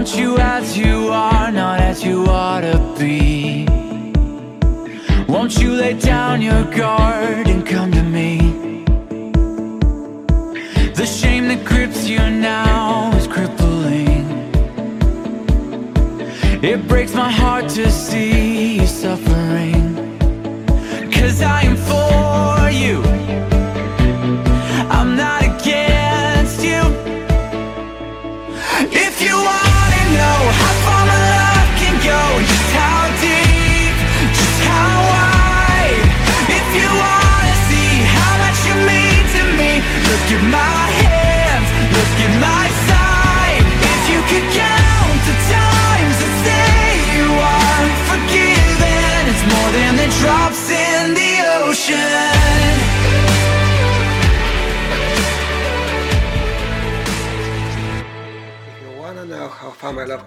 want you as you are, not as you ought to be. Won't you lay down your guard and come to me? The shame that grips you now is crippling. It breaks my heart to see you suffering. Cause I am for you.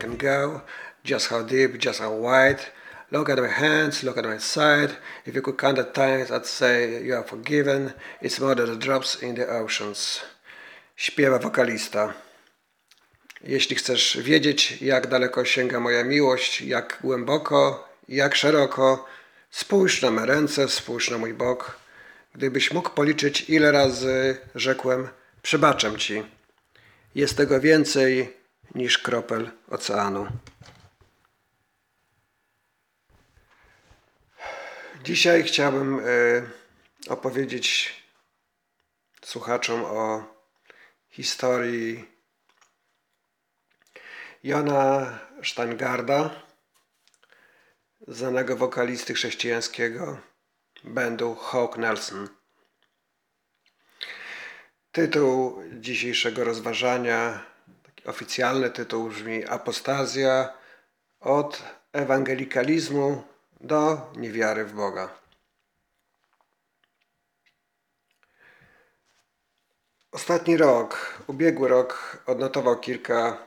Can go, just how deep, just how wide, look at my hands, look at my side. If you could count the times I'd say you are forgiven, it's more than the drops in the oceans. Śpiewa wokalista. Jeśli chcesz wiedzieć, jak daleko sięga moja miłość, jak głęboko, jak szeroko, spójrz na me ręce, spójrz na mój bok. Gdybyś mógł policzyć, ile razy rzekłem, przebaczam ci. Jest tego więcej niż kropel oceanu. Dzisiaj chciałbym e, opowiedzieć słuchaczom o historii Jona Steingarda, znanego wokalisty chrześcijańskiego bandu Hawk Nelson. Tytuł dzisiejszego rozważania, oficjalny tytuł brzmi Apostazja od ewangelikalizmu do niewiary w Boga. Ostatni rok, ubiegły rok odnotował kilka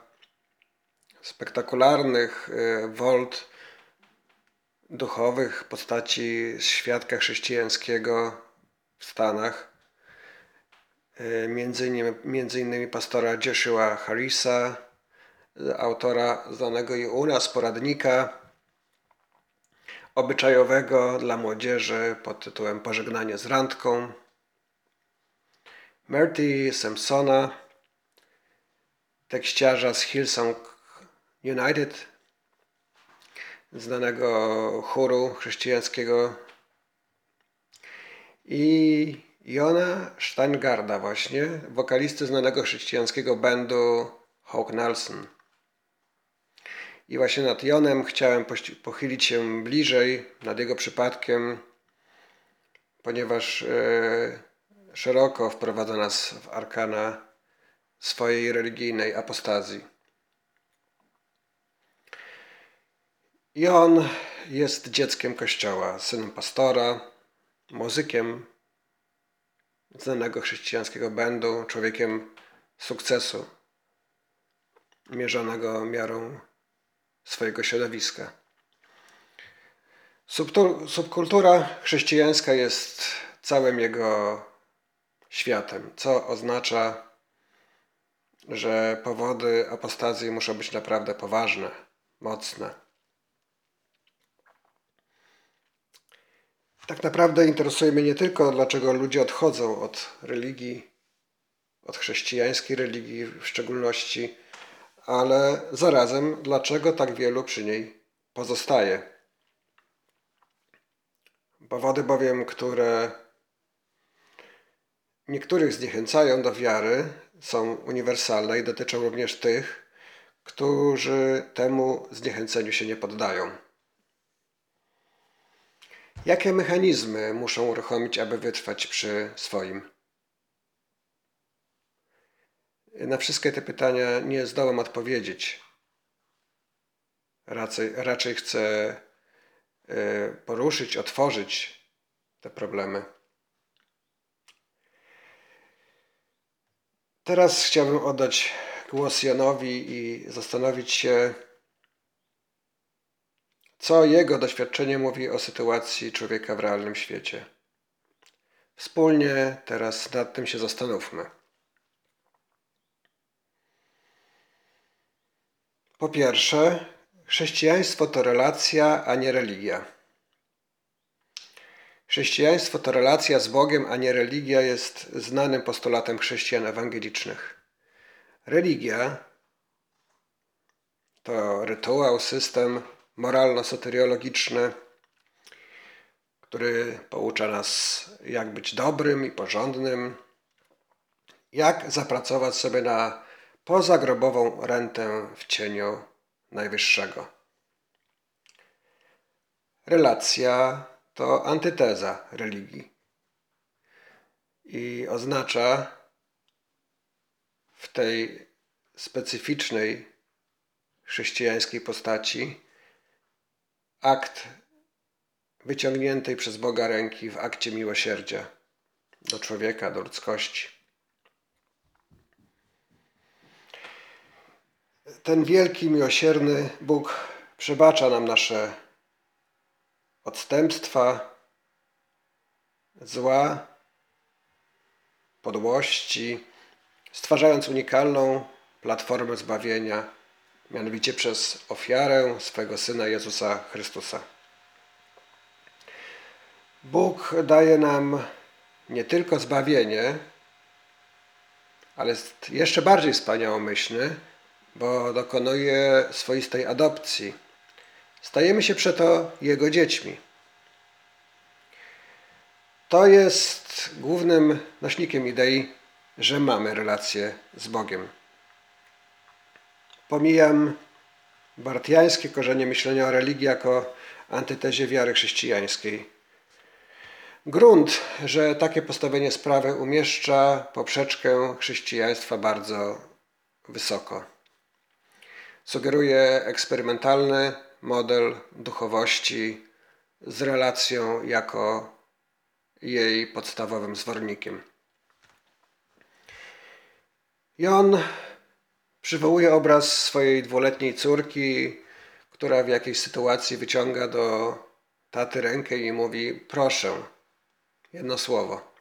spektakularnych y, wolt duchowych postaci świadka chrześcijańskiego w Stanach między innymi, między innymi pastora Joshua Harrisa, e, autora znanego i u nas poradnika obyczajowego dla młodzieży pod tytułem Pożegnanie z randką, Marty Simpsona, tekściarza z Hillsong United, znanego chóru chrześcijańskiego. I Jona Steingarda właśnie, wokalisty znanego chrześcijańskiego bandu Hawk Nelson. I właśnie nad Jonem chciałem pochylić się bliżej, nad jego przypadkiem, ponieważ e, szeroko wprowadza nas w arkana swojej religijnej apostazji. I on jest dzieckiem kościoła, synem pastora, muzykiem znanego chrześcijańskiego bandu, człowiekiem sukcesu, mierzonego miarą swojego środowiska. Subkultura chrześcijańska jest całym jego światem, co oznacza, że powody apostazji muszą być naprawdę poważne, mocne. Tak naprawdę interesuje mnie nie tylko, dlaczego ludzie odchodzą od religii, od chrześcijańskiej religii w szczególności, ale zarazem dlaczego tak wielu przy niej pozostaje. Powody bowiem, które niektórych zniechęcają do wiary, są uniwersalne i dotyczą również tych, którzy temu zniechęceniu się nie poddają. Jakie mechanizmy muszą uruchomić, aby wytrwać przy swoim? Na wszystkie te pytania nie zdołam odpowiedzieć. Raczej, raczej chcę e, poruszyć, otworzyć te problemy. Teraz chciałbym oddać głos Janowi i zastanowić się, co jego doświadczenie mówi o sytuacji człowieka w realnym świecie. Wspólnie teraz nad tym się zastanówmy. Po pierwsze, chrześcijaństwo to relacja, a nie religia. Chrześcijaństwo to relacja z Bogiem, a nie religia jest znanym postulatem chrześcijan ewangelicznych. Religia to rytuał, system moralno-soteriologiczny, który poucza nas, jak być dobrym i porządnym, jak zapracować sobie na pozagrobową rentę w cieniu Najwyższego. Relacja to antyteza religii i oznacza w tej specyficznej chrześcijańskiej postaci akt wyciągniętej przez Boga ręki w akcie miłosierdzia do człowieka, do ludzkości. Ten wielki, miłosierny Bóg przebacza nam nasze odstępstwa, zła, podłości, stwarzając unikalną platformę zbawienia, mianowicie przez ofiarę swego Syna Jezusa Chrystusa. Bóg daje nam nie tylko zbawienie, ale jest jeszcze bardziej wspaniałomyślny, bo dokonuje swoistej adopcji. Stajemy się przeto Jego dziećmi. To jest głównym nośnikiem idei, że mamy relację z Bogiem. Pomijam bartiańskie korzenie myślenia o religii jako antytezie wiary chrześcijańskiej. Grunt, że takie postawienie sprawy umieszcza poprzeczkę chrześcijaństwa bardzo wysoko. Sugeruje eksperymentalny model duchowości z relacją jako jej podstawowym zwornikiem. Jon przywołuje obraz swojej dwuletniej córki, która w jakiejś sytuacji wyciąga do taty rękę i mówi: Proszę, jedno słowo.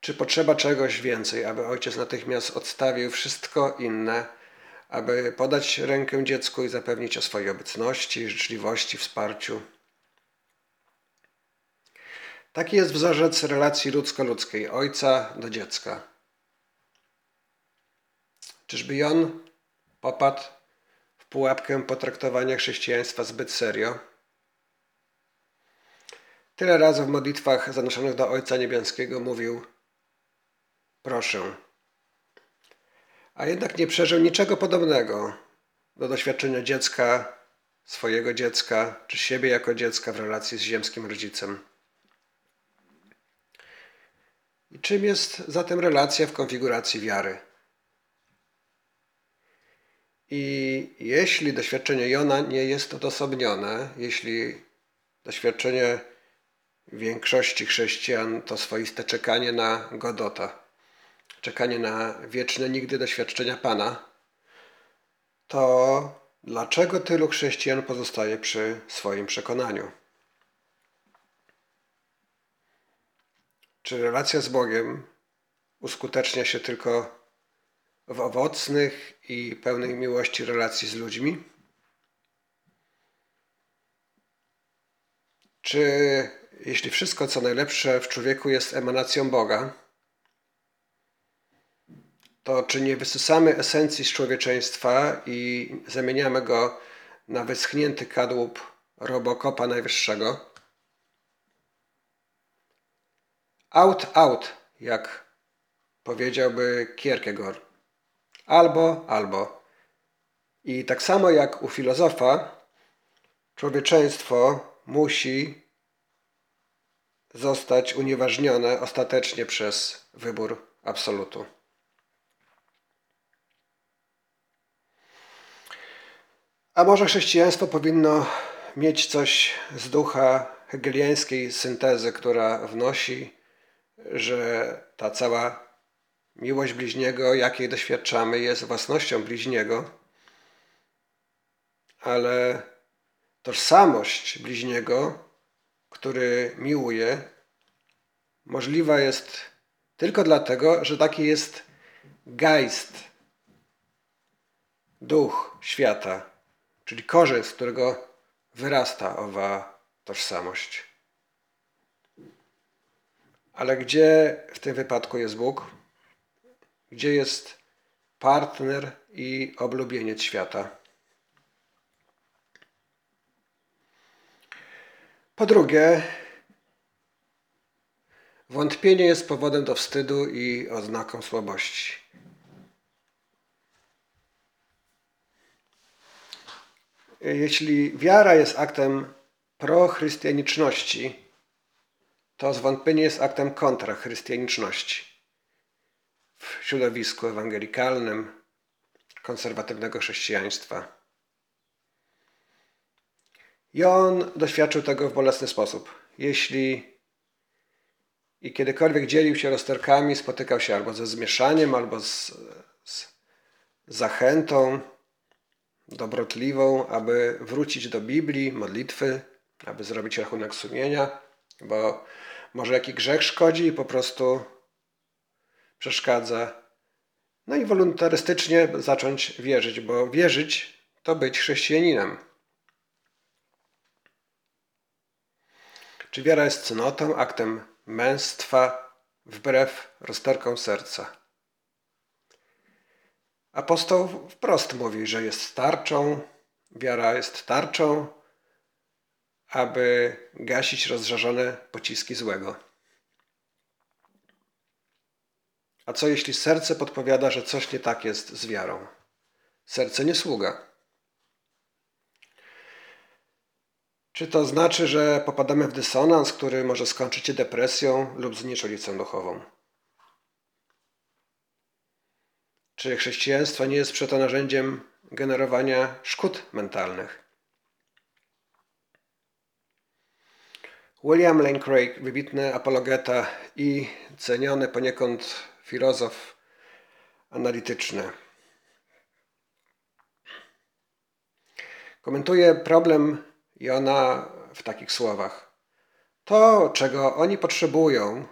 Czy potrzeba czegoś więcej, aby ojciec natychmiast odstawił wszystko inne, aby podać rękę dziecku i zapewnić o swojej obecności, życzliwości, wsparciu? Taki jest wzorzec relacji ludzko-ludzkiej ojca do dziecka. Czyżby Jon popadł w pułapkę potraktowania chrześcijaństwa zbyt serio? Tyle razy w modlitwach zanoszonych do Ojca Niebieskiego mówił: Proszę. A jednak nie przeżył niczego podobnego do doświadczenia dziecka, swojego dziecka, czy siebie jako dziecka w relacji z ziemskim rodzicem. I czym jest zatem relacja w konfiguracji wiary? I jeśli doświadczenie Jona nie jest odosobnione, jeśli doświadczenie większości chrześcijan to swoiste czekanie na Godota, czekanie na wieczne nigdy doświadczenia Pana, to dlaczego tylu chrześcijan pozostaje przy swoim przekonaniu? Czy relacja z Bogiem uskutecznia się tylko w owocnych i pełnej miłości relacji z ludźmi? Czy jeśli wszystko, co najlepsze w człowieku jest emanacją Boga, to czy nie wysysamy esencji z człowieczeństwa i zamieniamy go na wyschnięty kadłub robokopa najwyższego? Out, out, jak powiedziałby Kierkegaard. Albo, albo. I tak samo jak u filozofa, człowieczeństwo musi zostać unieważnione ostatecznie przez wybór absolutu. A może chrześcijaństwo powinno mieć coś z ducha hegeliańskiej syntezy, która wnosi, że ta cała miłość bliźniego, jakiej doświadczamy, jest własnością bliźniego, ale tożsamość bliźniego który miłuje, możliwa jest tylko dlatego, że taki jest geist duch świata, czyli korzeń, z którego wyrasta owa tożsamość. Ale gdzie w tym wypadku jest Bóg? Gdzie jest partner i oblubieniec świata? Po drugie, wątpienie jest powodem do wstydu i oznaką słabości. Jeśli wiara jest aktem prochrystianiczności, to zwątpienie jest aktem kontrachrystianiczności. W środowisku ewangelikalnym, konserwatywnego chrześcijaństwa. I on doświadczył tego w bolesny sposób. Jeśli i kiedykolwiek dzielił się rozterkami, spotykał się albo ze zmieszaniem, albo z, z zachętą dobrotliwą, aby wrócić do Biblii, modlitwy, aby zrobić rachunek sumienia, bo może jaki grzech szkodzi i po prostu przeszkadza. No i wolontarystycznie zacząć wierzyć, bo wierzyć to być chrześcijaninem. Czy wiara jest cnotą, aktem męstwa wbrew rozterkom serca? Apostoł wprost mówi, że jest tarczą, wiara jest tarczą, aby gasić rozżarzone pociski złego. A co jeśli serce podpowiada, że coś nie tak jest z wiarą? Serce nie sługa. Czy to znaczy, że popadamy w dysonans, który może skończyć się depresją lub znieczolicą duchową? Czy chrześcijaństwo nie jest przeto narzędziem generowania szkód mentalnych? William Lane Craig, wybitny apologeta i ceniony poniekąd filozof analityczny, komentuje problem Jona w takich słowach. To, czego oni potrzebują,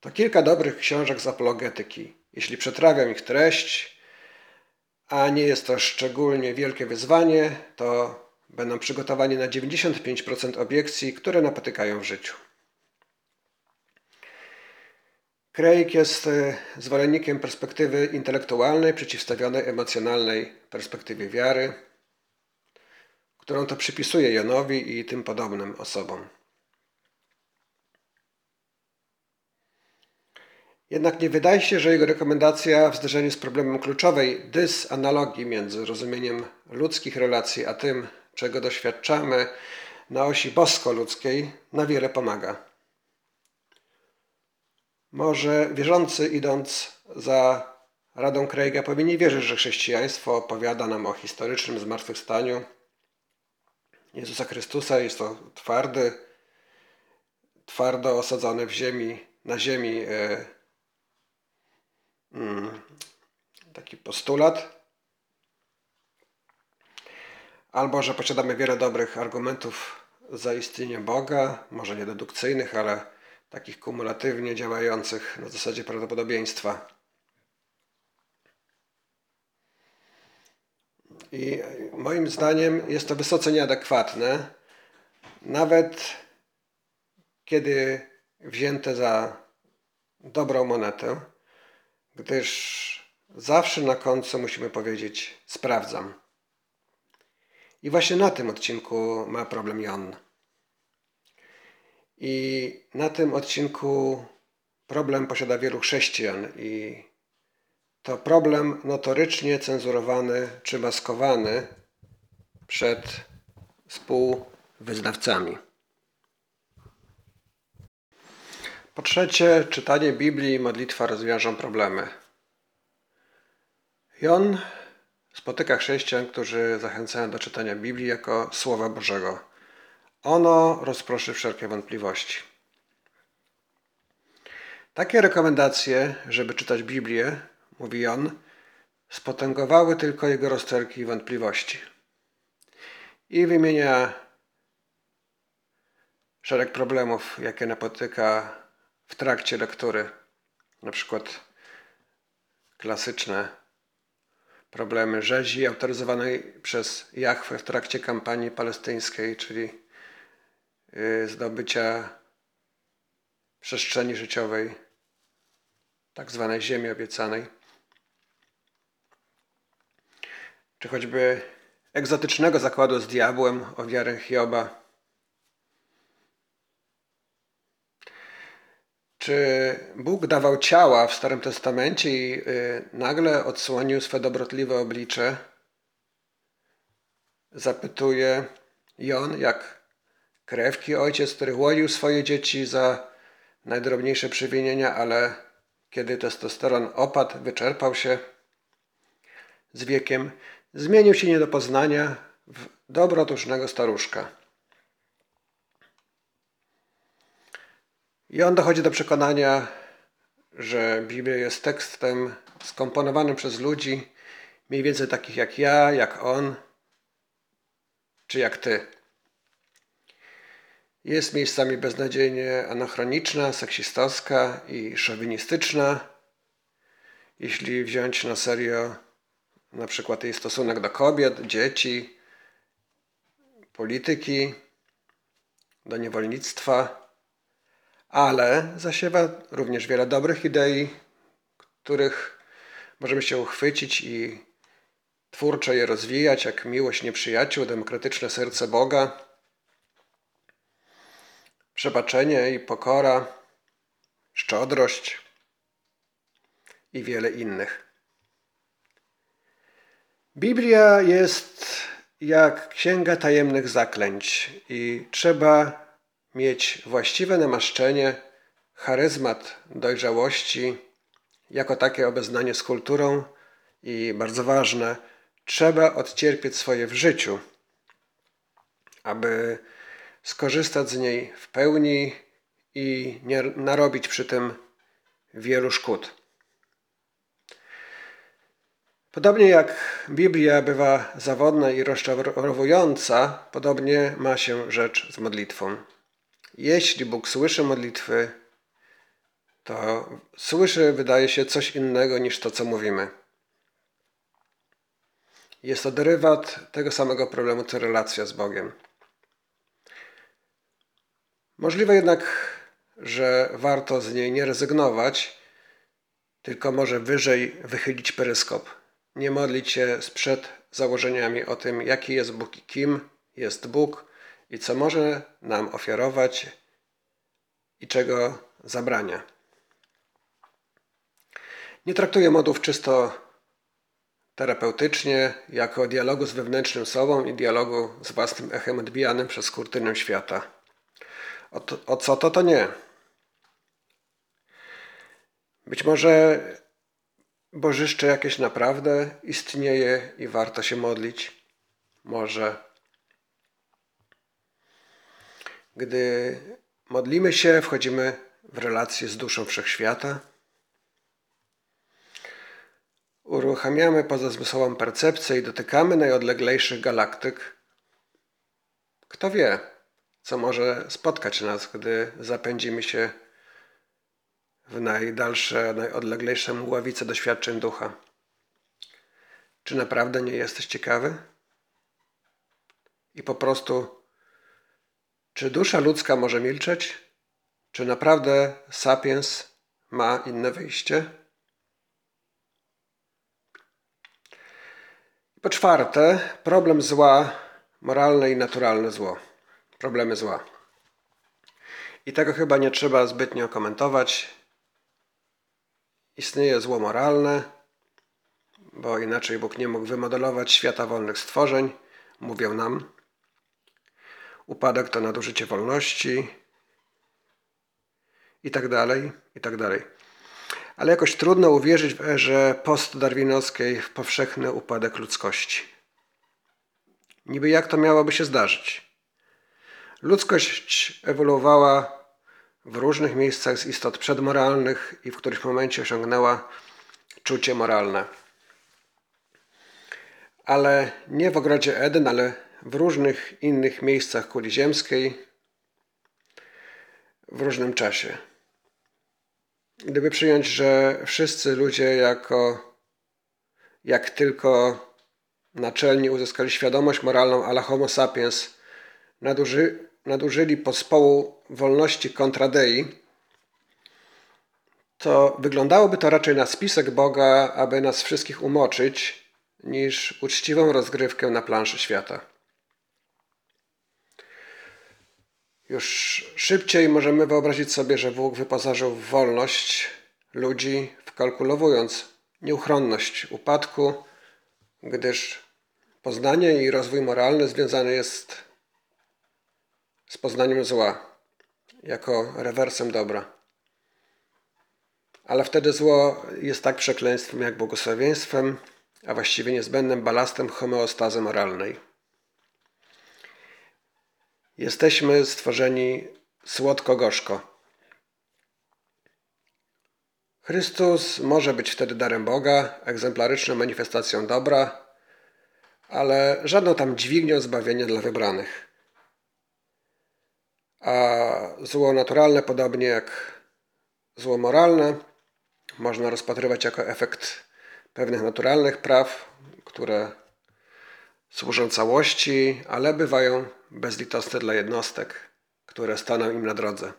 to kilka dobrych książek z apologetyki. Jeśli przetrawiam ich treść, a nie jest to szczególnie wielkie wyzwanie, to będą przygotowani na 95% obiekcji, które napotykają w życiu. Craig jest e, zwolennikiem perspektywy intelektualnej przeciwstawionej emocjonalnej perspektywie wiary, którą to przypisuje Jonowi i tym podobnym osobom. Jednak nie wydaje się, że jego rekomendacja w zderzeniu z problemem kluczowej dysanalogii między rozumieniem ludzkich relacji a tym, czego doświadczamy na osi bosko-ludzkiej, na wiele pomaga. Może wierzący, idąc za radą Craiga, powinni wierzyć, że chrześcijaństwo opowiada nam o historycznym zmartwychwstaniu Jezusa Chrystusa. Jest to twardy, twardo osadzony w ziemi, na ziemi e, mm, taki postulat, albo że posiadamy wiele dobrych argumentów za istnienie Boga, może nie dedukcyjnych, ale takich kumulatywnie działających na zasadzie prawdopodobieństwa. I moim zdaniem jest to wysoce nieadekwatne, nawet kiedy wzięte za dobrą monetę, gdyż zawsze na końcu musimy powiedzieć sprawdzam. I właśnie na tym odcinku ma problem Jon. I na tym odcinku problem posiada wielu chrześcijan i to problem notorycznie cenzurowany czy maskowany przed współwyznawcami. Po trzecie, czytanie Biblii i modlitwa rozwiążą problemy. Jon spotyka chrześcijan, którzy zachęcają do czytania Biblii jako Słowa Bożego. Ono rozproszy wszelkie wątpliwości. Takie rekomendacje, żeby czytać Biblię, mówi on, spotęgowały tylko jego rozterki i wątpliwości. I wymienia szereg problemów, jakie napotyka w trakcie lektury. Na przykład klasyczne problemy rzezi autoryzowanej przez Jachwę w trakcie kampanii palestyńskiej, czyli zdobycia przestrzeni życiowej, tak zwanej ziemi obiecanej. Czy choćby egzotycznego zakładu z diabłem o wiarę Hioba. Czy Bóg dawał ciała w Starym Testamencie i y, nagle odsłonił swe dobrotliwe oblicze? Zapytuje Jon, jak krewki ojciec, który łoił swoje dzieci za najdrobniejsze przewinienia, ale kiedy testosteron opadł, wyczerpał się z wiekiem, zmienił się nie do poznania w dobrotusznego staruszka. I on dochodzi do przekonania, że Biblia jest tekstem skomponowanym przez ludzi, mniej więcej takich jak ja, jak on, czy jak ty. Jest miejscami beznadziejnie anachroniczna, seksistowska i szowinistyczna. Jeśli wziąć na serio na przykład jej stosunek do kobiet, dzieci, polityki, do niewolnictwa, ale zasiewa również wiele dobrych idei, których możemy się uchwycić i twórczo je rozwijać, jak miłość nieprzyjaciół, demokratyczne serce Boga, przebaczenie i pokora, szczodrość i wiele innych. Biblia jest jak księga tajemnych zaklęć i trzeba mieć właściwe namaszczenie, charyzmat dojrzałości, jako takie obeznanie z kulturą i bardzo ważne, trzeba odcierpieć swoje w życiu, aby skorzystać z niej w pełni i nie narobić przy tym wielu szkód. Podobnie jak Biblia bywa zawodna i rozczarowująca, podobnie ma się rzecz z modlitwą. Jeśli Bóg słyszy modlitwy, to słyszy, wydaje się, coś innego niż to, co mówimy. Jest to derywat tego samego problemu, co relacja z Bogiem. Możliwe jednak, że warto z niej nie rezygnować, tylko może wyżej wychylić peryskop nie modlić się sprzed założeniami o tym, jaki jest Bóg i kim jest Bóg i co może nam ofiarować i czego zabrania. Nie traktuję modów czysto terapeutycznie, jako dialogu z wewnętrznym sobą i dialogu z własnym echem odbijanym przez kurtynę świata. O, to, o co to, to nie. Być może Bożyszcze jakieś naprawdę istnieje i warto się modlić? Może. Gdy modlimy się, wchodzimy w relację z duszą wszechświata. Uruchamiamy pozazmysłową percepcję i dotykamy najodleglejszych galaktyk. Kto wie, co może spotkać nas, gdy zapędzimy się w najdalsze, najodleglejsze mgławice doświadczeń ducha. Czy naprawdę nie jesteś ciekawy? I po prostu, czy dusza ludzka może milczeć? Czy naprawdę sapiens ma inne wyjście? Po czwarte, problem zła, moralne i naturalne zło. Problemy zła. I tego chyba nie trzeba zbytnio komentować. Istnieje zło moralne, bo inaczej Bóg nie mógł wymodelować świata wolnych stworzeń, mówią nam. Upadek to nadużycie wolności i tak dalej, i tak dalej. Ale jakoś trudno uwierzyć w erze postdarwinowskiej w powszechny upadek ludzkości. Niby jak to miałoby się zdarzyć? Ludzkość ewoluowała w różnych miejscach z istot przedmoralnych i w którymś momencie osiągnęła czucie moralne. Ale nie w ogrodzie Eden, ale w różnych innych miejscach kuli ziemskiej w różnym czasie. Gdyby przyjąć, że wszyscy ludzie jako jak tylko naczelni uzyskali świadomość moralną ala homo sapiens, naduży, nadużyli pospołu wolności kontra dei, to wyglądałoby to raczej na spisek Boga, aby nas wszystkich umoczyć, niż uczciwą rozgrywkę na planszy świata. Już szybciej możemy wyobrazić sobie, że Bóg wyposażył w wolność ludzi, wkalkulowując nieuchronność upadku, gdyż poznanie i rozwój moralny związany jest z poznaniem zła jako rewersem dobra. Ale wtedy zło jest tak przekleństwem jak błogosławieństwem, a właściwie niezbędnym balastem homeostazy moralnej. Jesteśmy stworzeni słodko-gorzko. Chrystus może być wtedy darem Boga, egzemplaryczną manifestacją dobra, ale żadną tam dźwignią zbawienia dla wybranych. A zło naturalne, podobnie jak zło moralne, można rozpatrywać jako efekt pewnych naturalnych praw, które służą całości, ale bywają bezlitosne dla jednostek, które staną im na drodze.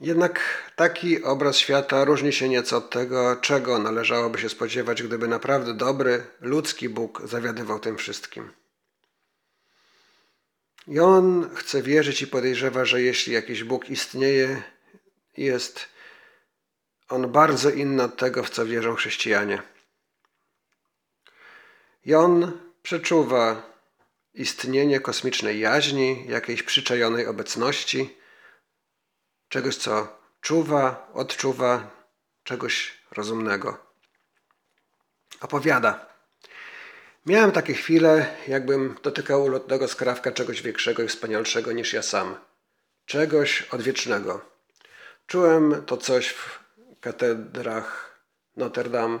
Jednak taki obraz świata różni się nieco od tego, czego należałoby się spodziewać, gdyby naprawdę dobry, ludzki Bóg zawiadywał tym wszystkim. I on chce wierzyć i podejrzewa, że jeśli jakiś Bóg istnieje, jest on bardzo inny od tego, w co wierzą chrześcijanie. I on przeczuwa istnienie kosmicznej jaźni, jakiejś przyczajonej obecności, czegoś, co czuwa, odczuwa, czegoś rozumnego. Opowiada. Miałem takie chwile, jakbym dotykał ulotnego skrawka czegoś większego i wspanialszego niż ja sam. Czegoś odwiecznego. Czułem to coś w katedrach Notre Dame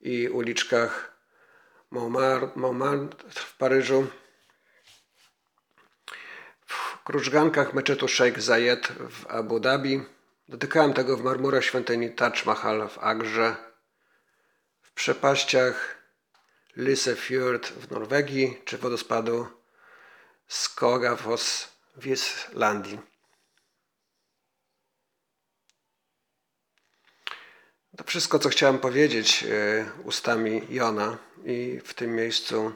i uliczkach Montmartre w Paryżu, w krużgankach meczetu Sheikh Zayed w Abu Dhabi. Dotykałem tego w marmurze świątyni Taj Mahal w Agrze, w przepaściach Lysefjord w Norwegii czy wodospadu Skogafos w Islandii. To wszystko, co chciałem powiedzieć e, ustami Jona i w tym miejscu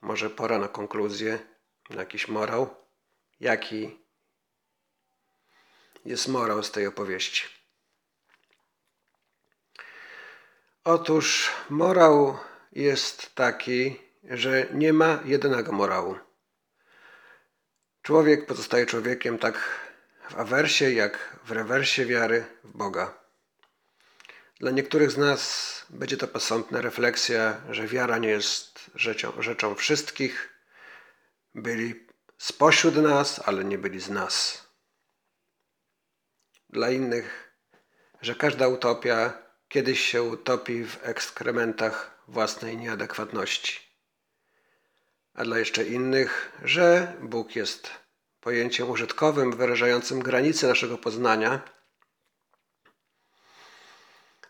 może pora na konkluzję, na jakiś morał. Jaki jest morał z tej opowieści? Otóż morał jest taki, że nie ma jedynego morału. Człowiek pozostaje człowiekiem tak w awersie, jak w rewersie wiary w Boga. Dla niektórych z nas będzie to posądna refleksja, że wiara nie jest rzeczą, rzeczą wszystkich. Byli spośród nas, ale nie byli z nas. Dla innych, że każda utopia kiedyś się utopi w ekskrementach własnej nieadekwatności. A dla jeszcze innych, że Bóg jest pojęciem użytkowym, wyrażającym granice naszego poznania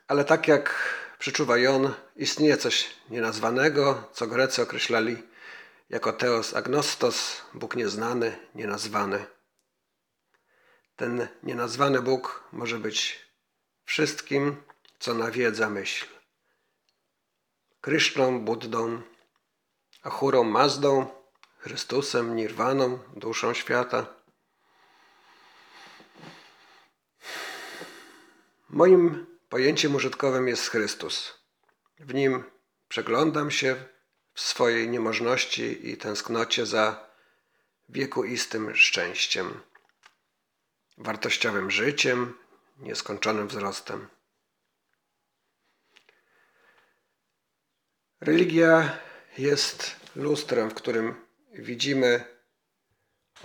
ale tak jak przyczuwa Jon, istnieje coś nienazwanego, co Grecy określali jako Theos agnostos, Bóg nieznany, nienazwany. Ten nienazwany Bóg może być wszystkim, co nawiedza myśl. Kryszną, Buddą, Achurą, Mazdą, Chrystusem, Nirwaną, duszą świata. Moim Pojęciem użytkowym jest Chrystus. W nim przeglądam się w swojej niemożności i tęsknocie za wiekuistym szczęściem, wartościowym życiem, nieskończonym wzrostem. Religia jest lustrem, w którym widzimy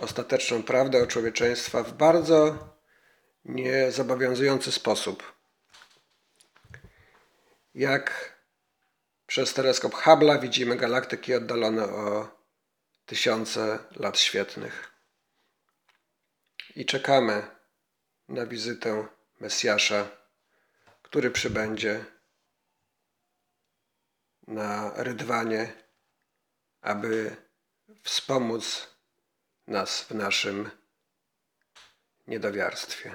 ostateczną prawdę o człowieczeństwa w bardzo niezobowiązujący sposób jak przez teleskop Hubble'a widzimy galaktyki oddalone o tysiące lat świetnych. I czekamy na wizytę Mesjasza, który przybędzie na rydwanie, aby wspomóc nas w naszym niedowiarstwie.